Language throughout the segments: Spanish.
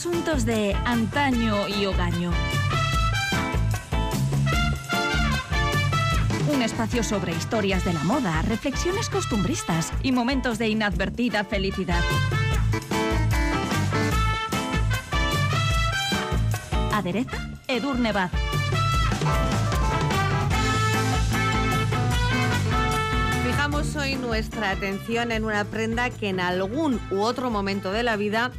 asuntos de antaño y hogaño. Un espacio sobre historias de la moda, reflexiones costumbristas y momentos de inadvertida felicidad. Adereza Edurne Bad. Fijamos hoy nuestra atención en una prenda que en algún u otro momento de la vida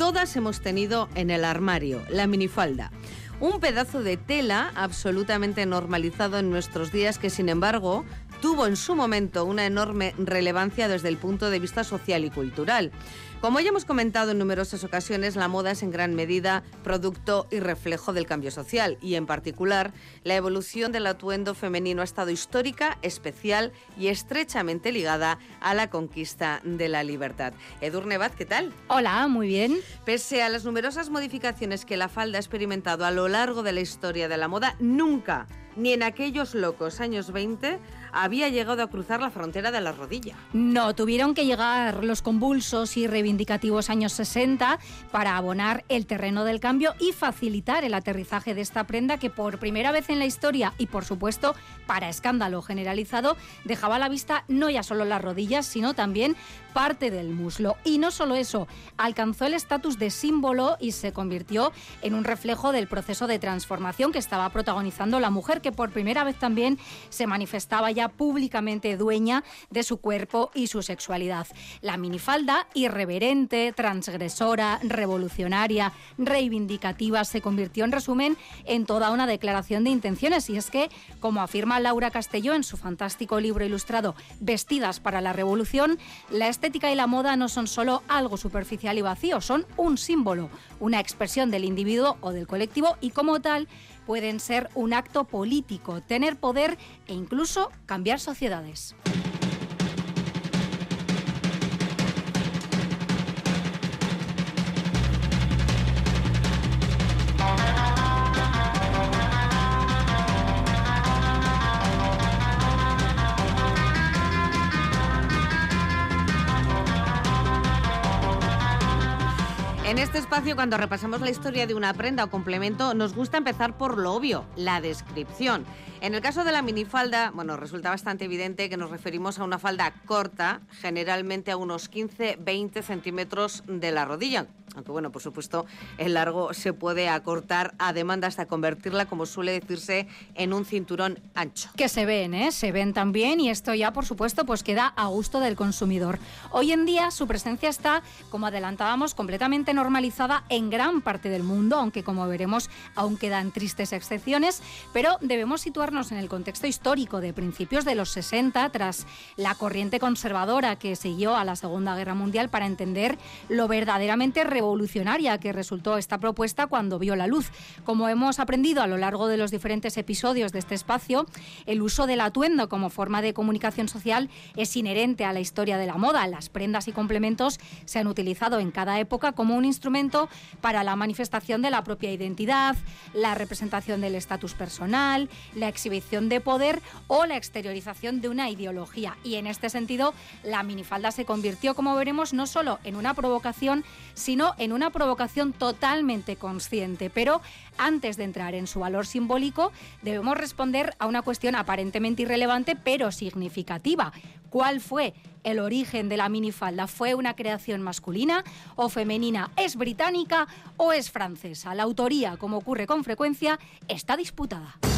todas hemos tenido en el armario, la minifalda. Un pedazo de tela absolutamente normalizado en nuestros días que sin embargo tuvo en su momento una enorme relevancia desde el punto de vista social y cultural. Como ya hemos comentado en numerosas ocasiones, la moda es en gran medida producto y reflejo del cambio social y en particular la evolución del atuendo femenino ha estado histórica, especial y estrechamente ligada a la conquista de la libertad. Edurne Bad, ¿qué tal? Hola, muy bien. Pese a las numerosas modificaciones que la falda ha experimentado a lo largo de la historia de la moda, nunca ni en aquellos locos años 20 había llegado a cruzar la frontera de la rodilla. No, tuvieron que llegar los convulsos y reivindicativos años 60 para abonar el terreno del cambio y facilitar el aterrizaje de esta prenda que por primera vez en la historia y por supuesto para escándalo generalizado dejaba a la vista no ya solo las rodillas sino también parte del muslo. Y no solo eso, alcanzó el estatus de símbolo y se convirtió en un reflejo del proceso de transformación que estaba protagonizando la mujer, que por primera vez también se manifestaba ya públicamente dueña de su cuerpo y su sexualidad. La minifalda, irreverente, transgresora, revolucionaria, reivindicativa, se convirtió en resumen en toda una declaración de intenciones. Y es que, como afirma Laura Castelló en su fantástico libro ilustrado Vestidas para la Revolución, la estética y la moda no son solo algo superficial y vacío, son un símbolo, una expresión del individuo o del colectivo y como tal pueden ser un acto político, tener poder e incluso cambiar sociedades. Este espacio, cuando repasamos la historia de una prenda o complemento, nos gusta empezar por lo obvio, la descripción. En el caso de la minifalda, bueno, resulta bastante evidente que nos referimos a una falda corta, generalmente a unos 15-20 centímetros de la rodilla. Aunque bueno, por supuesto, el largo se puede acortar a demanda hasta convertirla, como suele decirse, en un cinturón ancho. Que se ven, ¿eh? Se ven también y esto ya, por supuesto, pues queda a gusto del consumidor. Hoy en día su presencia está, como adelantábamos, completamente normalizada en gran parte del mundo, aunque como veremos aún quedan tristes excepciones, pero debemos situarnos en el contexto histórico de principios de los 60, tras la corriente conservadora que siguió a la Segunda Guerra Mundial para entender lo verdaderamente revolucionaria que resultó esta propuesta cuando vio la luz. Como hemos aprendido a lo largo de los diferentes episodios de este espacio, el uso del atuendo como forma de comunicación social es inherente a la historia de la moda. Las prendas y complementos se han utilizado en cada época como un instrumento para la manifestación de la propia identidad, la representación del estatus personal, la exhibición de poder o la exteriorización de una ideología. Y en este sentido, la minifalda se convirtió, como veremos, no solo en una provocación, sino en una provocación totalmente consciente. Pero antes de entrar en su valor simbólico, debemos responder a una cuestión aparentemente irrelevante, pero significativa. ¿Cuál fue el origen de la minifalda? ¿Fue una creación masculina o femenina? ¿Es británica o es francesa? La autoría, como ocurre con frecuencia, está disputada.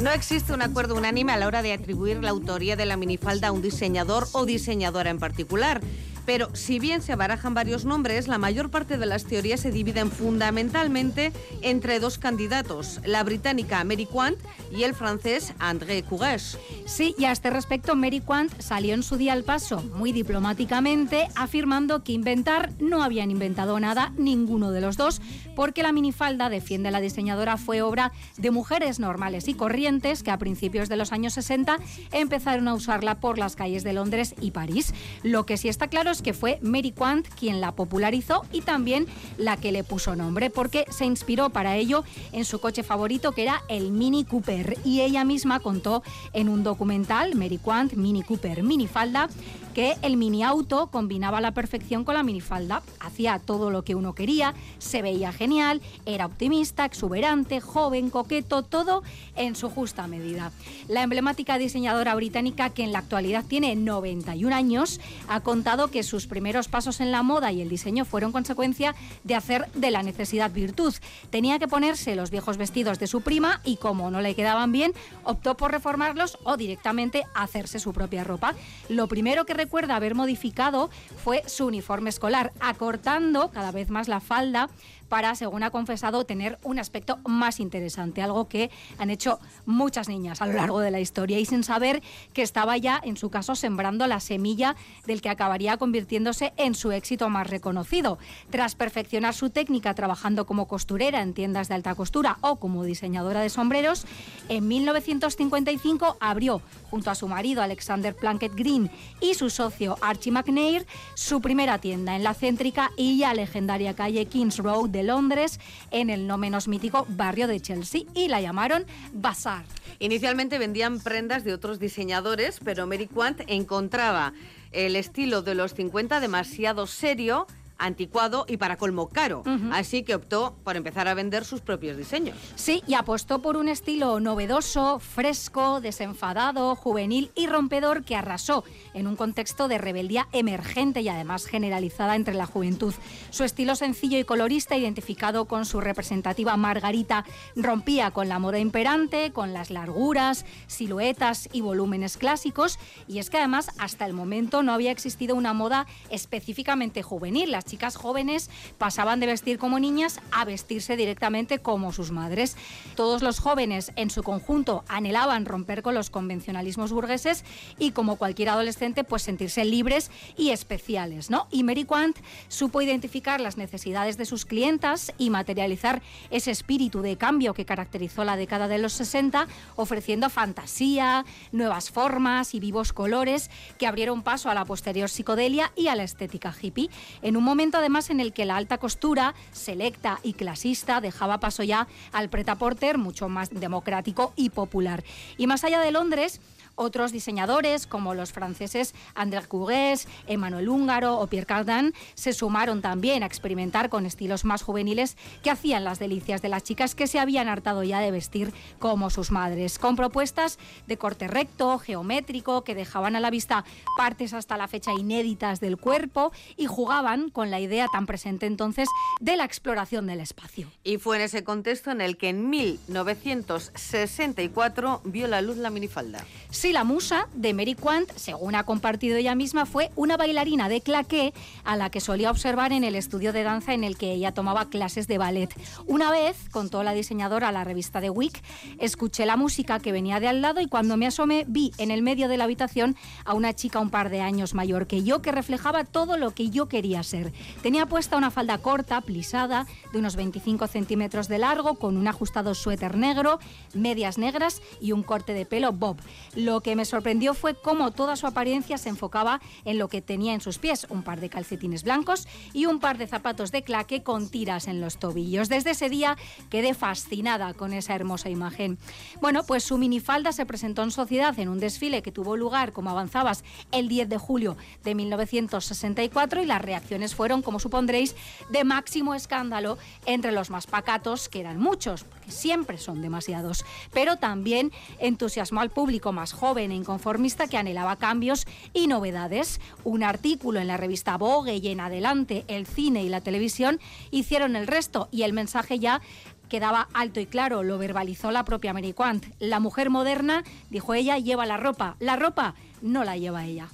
No existe un acuerdo unánime a la hora de atribuir la autoría de la minifalda a un diseñador o diseñadora en particular. Pero si bien se barajan varios nombres, la mayor parte de las teorías se dividen fundamentalmente entre dos candidatos, la británica Mary Quant y el francés André Courage. Sí, y a este respecto Mary Quant salió en su día al paso, muy diplomáticamente, afirmando que inventar no habían inventado nada ninguno de los dos, porque la minifalda, defiende la diseñadora, fue obra de mujeres normales y corrientes que a principios de los años 60 empezaron a usarla por las calles de Londres y París. Lo que sí está claro que fue Mary Quant quien la popularizó y también la que le puso nombre, porque se inspiró para ello en su coche favorito que era el Mini Cooper. Y ella misma contó en un documental, Mary Quant, Mini Cooper, minifalda, que el mini auto combinaba la perfección con la minifalda, hacía todo lo que uno quería, se veía genial, era optimista, exuberante, joven, coqueto, todo en su justa medida. La emblemática diseñadora británica, que en la actualidad tiene 91 años, ha contado que sus primeros pasos en la moda y el diseño fueron consecuencia de hacer de la necesidad virtud. Tenía que ponerse los viejos vestidos de su prima y como no le quedaban bien, optó por reformarlos o directamente hacerse su propia ropa. Lo primero que recuerda haber modificado fue su uniforme escolar, acortando cada vez más la falda para, según ha confesado, tener un aspecto más interesante, algo que han hecho muchas niñas a lo largo de la historia y sin saber que estaba ya, en su caso, sembrando la semilla del que acabaría convirtiéndose en su éxito más reconocido. Tras perfeccionar su técnica trabajando como costurera en tiendas de alta costura o como diseñadora de sombreros, en 1955 abrió, junto a su marido Alexander Plunkett Green y su socio Archie McNair, su primera tienda en la céntrica y ya legendaria calle Kings Road Londres, en el no menos mítico barrio de Chelsea, y la llamaron Bazaar. Inicialmente vendían prendas de otros diseñadores, pero Mary Quant encontraba el estilo de los 50 demasiado serio anticuado y para colmo caro. Así que optó por empezar a vender sus propios diseños. Sí, y apostó por un estilo novedoso, fresco, desenfadado, juvenil y rompedor que arrasó en un contexto de rebeldía emergente y además generalizada entre la juventud. Su estilo sencillo y colorista, identificado con su representativa Margarita, rompía con la moda imperante, con las larguras, siluetas y volúmenes clásicos. Y es que además hasta el momento no había existido una moda específicamente juvenil. Las chicas jóvenes pasaban de vestir como niñas a vestirse directamente como sus madres. Todos los jóvenes en su conjunto anhelaban romper con los convencionalismos burgueses y como cualquier adolescente pues sentirse libres y especiales, ¿no? Y Mary Quant supo identificar las necesidades de sus clientas y materializar ese espíritu de cambio que caracterizó la década de los 60, ofreciendo fantasía, nuevas formas y vivos colores que abrieron paso a la posterior psicodelia y a la estética hippie. En un momento además en el que la alta costura, selecta y clasista, dejaba paso ya al pretaporter mucho más democrático y popular. Y más allá de Londres, otros diseñadores, como los franceses André Courès, Emmanuel Húngaro o Pierre Cardin, se sumaron también a experimentar con estilos más juveniles que hacían las delicias de las chicas que se habían hartado ya de vestir como sus madres, con propuestas de corte recto, geométrico, que dejaban a la vista partes hasta la fecha inéditas del cuerpo y jugaban con la idea tan presente entonces de la exploración del espacio. Y fue en ese contexto en el que en 1964 vio la luz la minifalda. Sí, la musa de Mary Quant, según ha compartido ella misma, fue una bailarina de claqué a la que solía observar en el estudio de danza en el que ella tomaba clases de ballet. Una vez, contó la diseñadora a la revista The Week, escuché la música que venía de al lado y cuando me asomé vi en el medio de la habitación a una chica un par de años mayor que yo que reflejaba todo lo que yo quería ser. Tenía puesta una falda corta, plisada, de unos 25 centímetros de largo, con un ajustado suéter negro, medias negras y un corte de pelo bob. Lo que me sorprendió fue cómo toda su apariencia se enfocaba en lo que tenía en sus pies, un par de calcetines blancos y un par de zapatos de claque con tiras en los tobillos. Desde ese día quedé fascinada con esa hermosa imagen. Bueno, pues su minifalda se presentó en sociedad en un desfile que tuvo lugar, como avanzabas, el 10 de julio de 1964 y las reacciones fueron, como supondréis, de máximo escándalo entre los más pacatos, que eran muchos, porque siempre son demasiados, pero también entusiasmó al público más joven e inconformista que anhelaba cambios y novedades. Un artículo en la revista Vogue y en adelante el cine y la televisión hicieron el resto y el mensaje ya quedaba alto y claro, lo verbalizó la propia Mary Quant. La mujer moderna, dijo ella, lleva la ropa. La ropa no la lleva ella.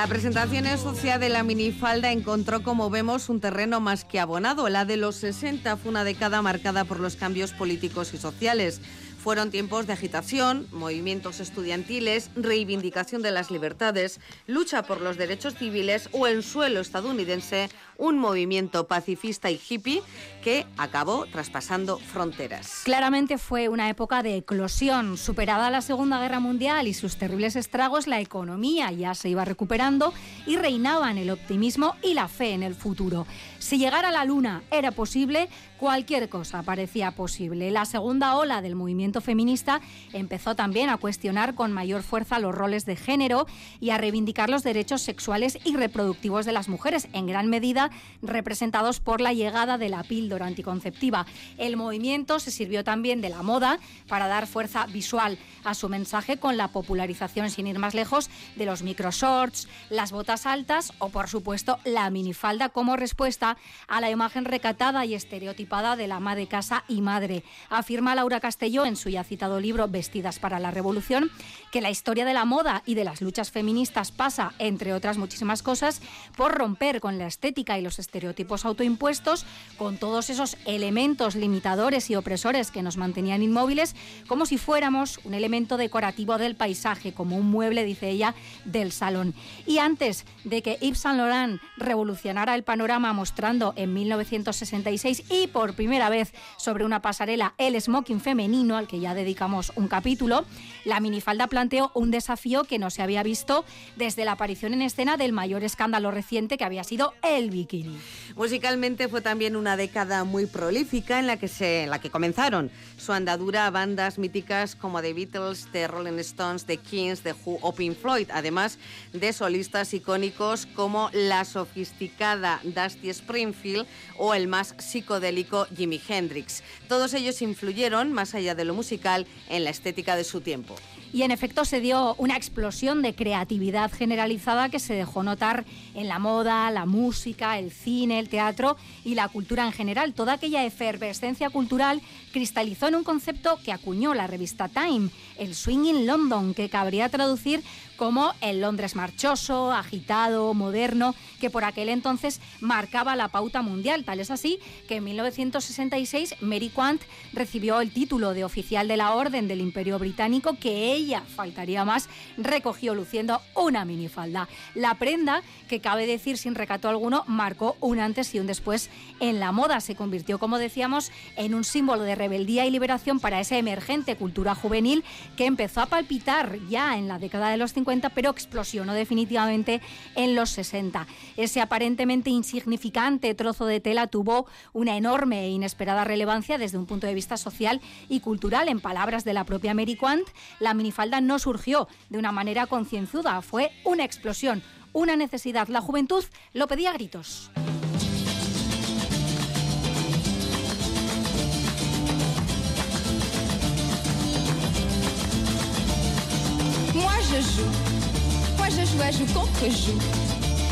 La presentación en sociedad de la minifalda encontró, como vemos, un terreno más que abonado. La de los 60 fue una década marcada por los cambios políticos y sociales. Fueron tiempos de agitación, movimientos estudiantiles, reivindicación de las libertades, lucha por los derechos civiles o en suelo estadounidense un movimiento pacifista y hippie que acabó traspasando fronteras. Claramente fue una época de eclosión. Superada la Segunda Guerra Mundial y sus terribles estragos, la economía ya se iba recuperando y reinaban el optimismo y la fe en el futuro. Si llegar a la Luna era posible, cualquier cosa parecía posible. La segunda ola del movimiento feminista empezó también a cuestionar con mayor fuerza los roles de género y a reivindicar los derechos sexuales y reproductivos de las mujeres, en gran medida representados por la llegada de la píldora anticonceptiva. El movimiento se sirvió también de la moda para dar fuerza visual a su mensaje con la popularización, sin ir más lejos, de los microshorts, las botas altas o, por supuesto, la minifalda como respuesta a la imagen recatada y estereotipada de la ama de casa y madre. Afirma Laura Castelló en su ya citado libro Vestidas para la Revolución que la historia de la moda y de las luchas feministas pasa, entre otras muchísimas cosas, por romper con la estética y los estereotipos autoimpuestos, con todos esos elementos limitadores y opresores que nos mantenían inmóviles, como si fuéramos un elemento decorativo del paisaje, como un mueble, dice ella, del salón. Y antes de que Yves Saint Laurent revolucionara el panorama mostrando en 1966 y por primera vez sobre una pasarela el smoking femenino, al que ya dedicamos un capítulo, la minifalda planteó un desafío que no se había visto desde la aparición en escena del mayor escándalo reciente que había sido el bikini. Musicalmente fue también una década muy prolífica en la que, se, en la que comenzaron su andadura bandas míticas como The Beatles, The Rolling Stones, The Kings, The Who o Pink Floyd, además de solistas icónicos como la sofisticada Dusty Springfield o el más psicodélico Jimi Hendrix. Todos ellos influyeron, más allá de lo musical, en la estética de su tiempo. Y en efecto se dio una explosión de creatividad generalizada que se dejó notar en la moda, la música, el cine, el teatro y la cultura en general. Toda aquella efervescencia cultural cristalizó en un concepto que acuñó la revista Time, el Swing in London, que cabría traducir como el Londres marchoso, agitado, moderno, que por aquel entonces marcaba la pauta mundial. Tal es así que en 1966 Mary Quant recibió el título de oficial de la Orden del Imperio Británico que ella, faltaría más, recogió luciendo una minifalda. La prenda, que cabe decir sin recato alguno, marcó un antes y un después en la moda. Se convirtió, como decíamos, en un símbolo de rebeldía y liberación para esa emergente cultura juvenil que empezó a palpitar ya en la década de los 50 pero explosionó definitivamente en los 60. Ese aparentemente insignificante trozo de tela tuvo una enorme e inesperada relevancia desde un punto de vista social y cultural. En palabras de la propia Mary Quant, la minifalda no surgió de una manera concienzuda, fue una explosión, una necesidad. La juventud lo pedía a gritos. Joue. Moi je joue à joue contre joue.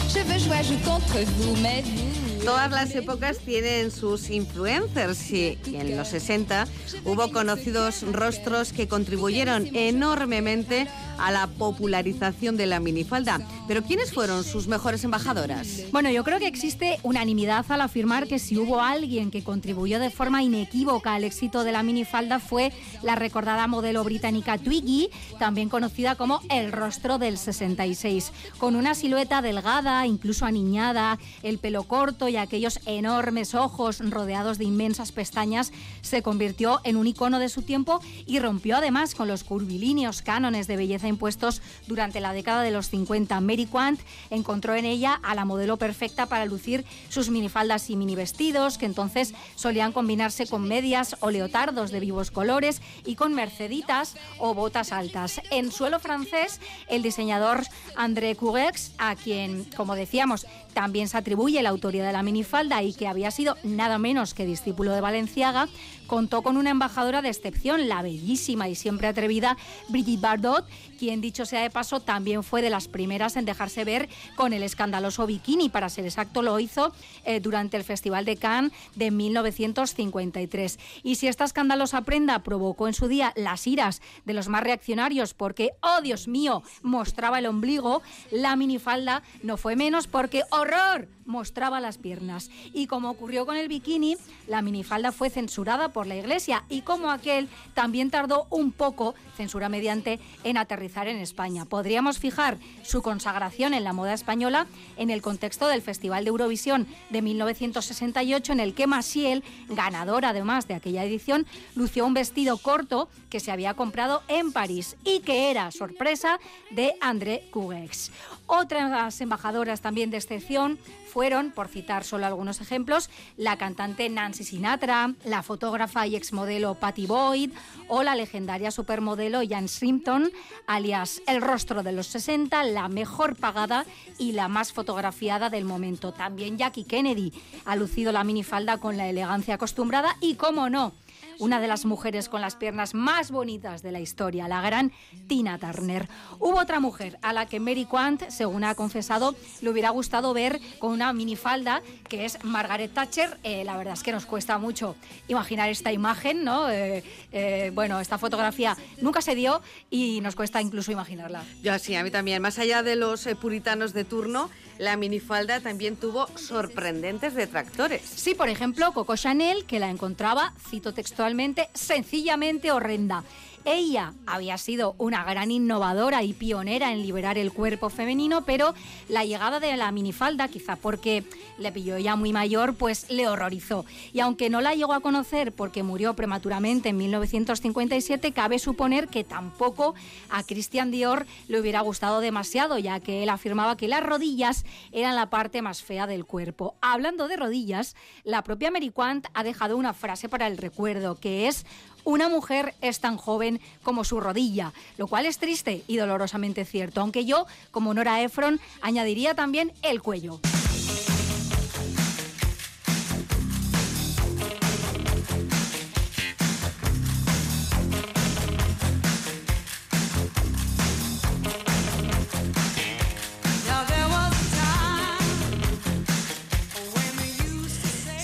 Je veux jouer à joue contre vous, mais vous. Todas las épocas tienen sus influencers y, en los 60 hubo conocidos rostros que contribuyeron enormemente a la popularización de la minifalda. Pero ¿quiénes fueron sus mejores embajadoras? Bueno, yo creo que existe unanimidad al afirmar que si hubo alguien que contribuyó de forma inequívoca al éxito de la minifalda fue la recordada modelo británica Twiggy, también conocida como el rostro del 66, con una silueta delgada, incluso aniñada, el pelo corto y aquellos enormes ojos rodeados de inmensas pestañas, se convirtió en un icono de su tiempo y rompió además con los curvilíneos cánones de belleza impuestos durante la década de los 50. Mary Quant encontró en ella a la modelo perfecta para lucir sus minifaldas y mini vestidos, que entonces solían combinarse con medias o leotardos de vivos colores y con merceditas o botas altas. En suelo francés, el diseñador André Courex, a quien, como decíamos, también se atribuye la autoría de la minifalda y que había sido nada menos que discípulo de Valenciaga, contó con una embajadora de excepción, la bellísima y siempre atrevida Brigitte Bardot, quien dicho sea de paso también fue de las primeras en dejarse ver con el escandaloso bikini, para ser exacto lo hizo eh, durante el Festival de Cannes de 1953. Y si esta escandalosa prenda provocó en su día las iras de los más reaccionarios porque, oh Dios mío, mostraba el ombligo, la minifalda no fue menos porque, horror, mostraba las piernas. Y como ocurrió con el bikini, la minifalda fue censurada por la Iglesia y como aquel también tardó un poco, censura mediante, en aterrizar en España. Podríamos fijar su consagración en la moda española en el contexto del Festival de Eurovisión de 1968 en el que Maciel, ganador además de aquella edición, lució un vestido corto que se había comprado en París y que era sorpresa de André Cougex. Otras embajadoras también de excepción fueron, por citar solo algunos ejemplos, la cantante Nancy Sinatra, la fotógrafa y exmodelo Patty Boyd o la legendaria supermodelo Jan Simpson, alias el rostro de los 60, la mejor pagada y la más fotografiada del momento. También Jackie Kennedy ha lucido la minifalda con la elegancia acostumbrada y, cómo no, una de las mujeres con las piernas más bonitas de la historia, la gran Tina Turner. Hubo otra mujer a la que Mary Quant, según ha confesado, le hubiera gustado ver con una minifalda, que es Margaret Thatcher. Eh, la verdad es que nos cuesta mucho imaginar esta imagen, ¿no? Eh, eh, bueno, esta fotografía nunca se dio y nos cuesta incluso imaginarla. Yo sí, a mí también. Más allá de los puritanos de turno, la minifalda también tuvo sorprendentes detractores. Sí, por ejemplo, Coco Chanel, que la encontraba, cito sencillamente horrenda. Ella había sido una gran innovadora y pionera en liberar el cuerpo femenino, pero la llegada de la minifalda, quizá porque le pilló ya muy mayor, pues le horrorizó. Y aunque no la llegó a conocer porque murió prematuramente en 1957, cabe suponer que tampoco a Christian Dior le hubiera gustado demasiado, ya que él afirmaba que las rodillas eran la parte más fea del cuerpo. Hablando de rodillas, la propia Mary Quant ha dejado una frase para el recuerdo, que es una mujer es tan joven como su rodilla, lo cual es triste y dolorosamente cierto, aunque yo, como Nora Ephron, añadiría también el cuello.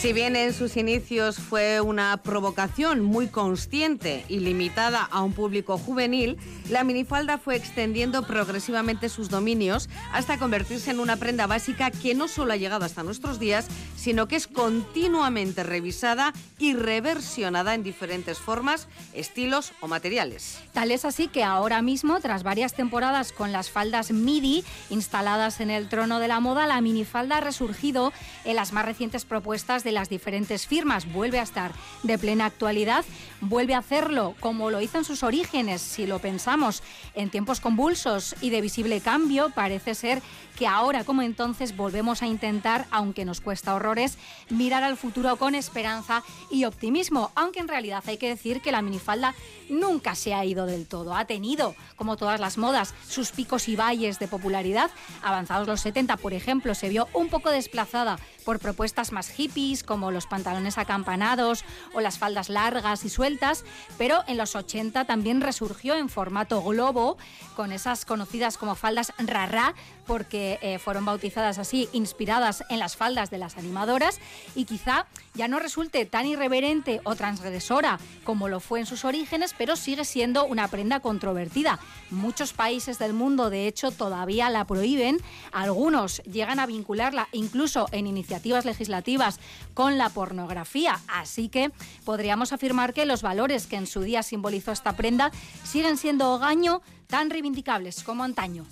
Si bien en sus inicios fue una provocación muy consciente y limitada a un público juvenil, la minifalda fue extendiendo progresivamente sus dominios hasta convertirse en una prenda básica que no solo ha llegado hasta nuestros días, sino que es continuamente revisada y reversionada en diferentes formas, estilos o materiales. Tal es así que ahora mismo, tras varias temporadas con las faldas MIDI instaladas en el trono de la moda, la minifalda ha resurgido en las más recientes propuestas de las diferentes firmas. Vuelve a estar de plena actualidad, vuelve a hacerlo como lo hizo en sus orígenes, si lo pensamos, en tiempos convulsos y de visible cambio, parece ser que ahora como entonces volvemos a intentar, aunque nos cuesta horrores, mirar al futuro con esperanza y optimismo, aunque en realidad hay que decir que la minifalda nunca se ha ido del todo. Ha tenido, como todas las modas, sus picos y valles de popularidad. Avanzados los 70, por ejemplo, se vio un poco desplazada por propuestas más hippies, como los pantalones acampanados o las faldas largas y sueltas, pero en los 80 también resurgió en formato globo, con esas conocidas como faldas rara, porque eh, fueron bautizadas así, inspiradas en las faldas de las animadoras, y quizá ya no resulte tan irreverente o transgresora como lo fue en sus orígenes, pero sigue siendo una prenda controvertida. Muchos países del mundo, de hecho, todavía la prohíben, algunos llegan a vincularla incluso en iniciativas legislativas con la pornografía, así que podríamos afirmar que los valores que en su día simbolizó esta prenda siguen siendo hogaño tan reivindicables como antaño.